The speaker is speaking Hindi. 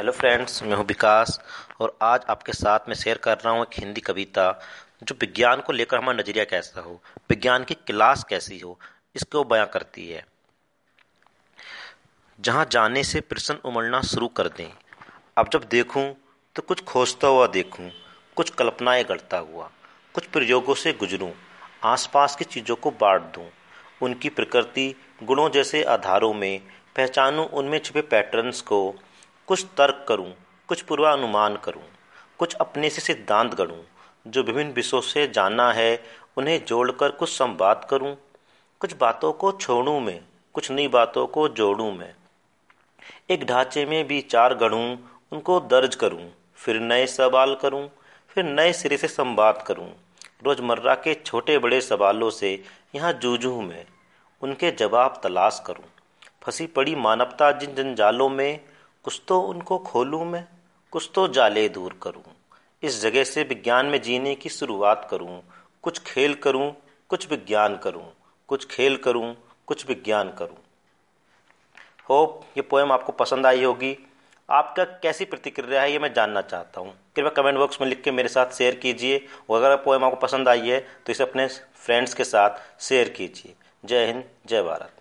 हेलो फ्रेंड्स मैं हूँ विकास और आज आपके साथ मैं शेयर कर रहा हूँ एक हिंदी कविता जो विज्ञान को लेकर हमारा नज़रिया कैसा हो, विज्ञान की क्लास कैसी हो, इसको बयां करती है। जहाँ जाने से प्रश्न उमड़ना शुरू कर दें। अब जब देखूँ तो कुछ खोजता हुआ देखूँ, कुछ कल्पनाएँ गढ़ता हुआ, कुछ प्रयोगों से गुजरूं, आसपास की चीज़ों को बांट दूँ, उनकी प्रकृति, गुणों जैसे आधारों में, पहचानूं उनमें छुपे पैटर्न्स को कुछ तर्क करूँ, कुछ पूर्वानुमान करूँ, कुछ अपने से सिद्धांत गढ़ूं, जो विभिन्न विषयों से जाना है, उन्हें जोड़कर कुछ संवाद करूँ, कुछ बातों को छोड़ूं मैं, कुछ नई बातों को जोड़ूं मैं। एक ढांचे में भी चार गढ़ूं, उनको दर्ज करूँ, फिर नए सवाल करूँ, फिर नए सिरे से संवाद करूँ। रोज़मर्रा के छोटे बड़े सवालों से यहाँ जूझूं मैं, उनके जवाब तलाश करूँ। फंसी पड़ी मानवता जिन जंजालों में कुछ तो उनको खोलूं मैं, कुछ तो जाले दूर करूँ। इस जगह से विज्ञान में जीने की शुरुआत करूँ। कुछ खेल करूँ, कुछ विज्ञान करूँ। कुछ खेल करूँ, कुछ विज्ञान करूँ। होप, ये पोएम आपको पसंद आई होगी। आपका कैसी प्रतिक्रिया है, ये मैं जानना चाहता हूँ। कृपया कमेंट बॉक्स में लिख के मेरे साथ शेयर कीजिए। और अगर पोएम आपको पसंद आई है तो इसे अपने फ्रेंड्स के साथ शेयर कीजिए। जय हिंद, जय भारत।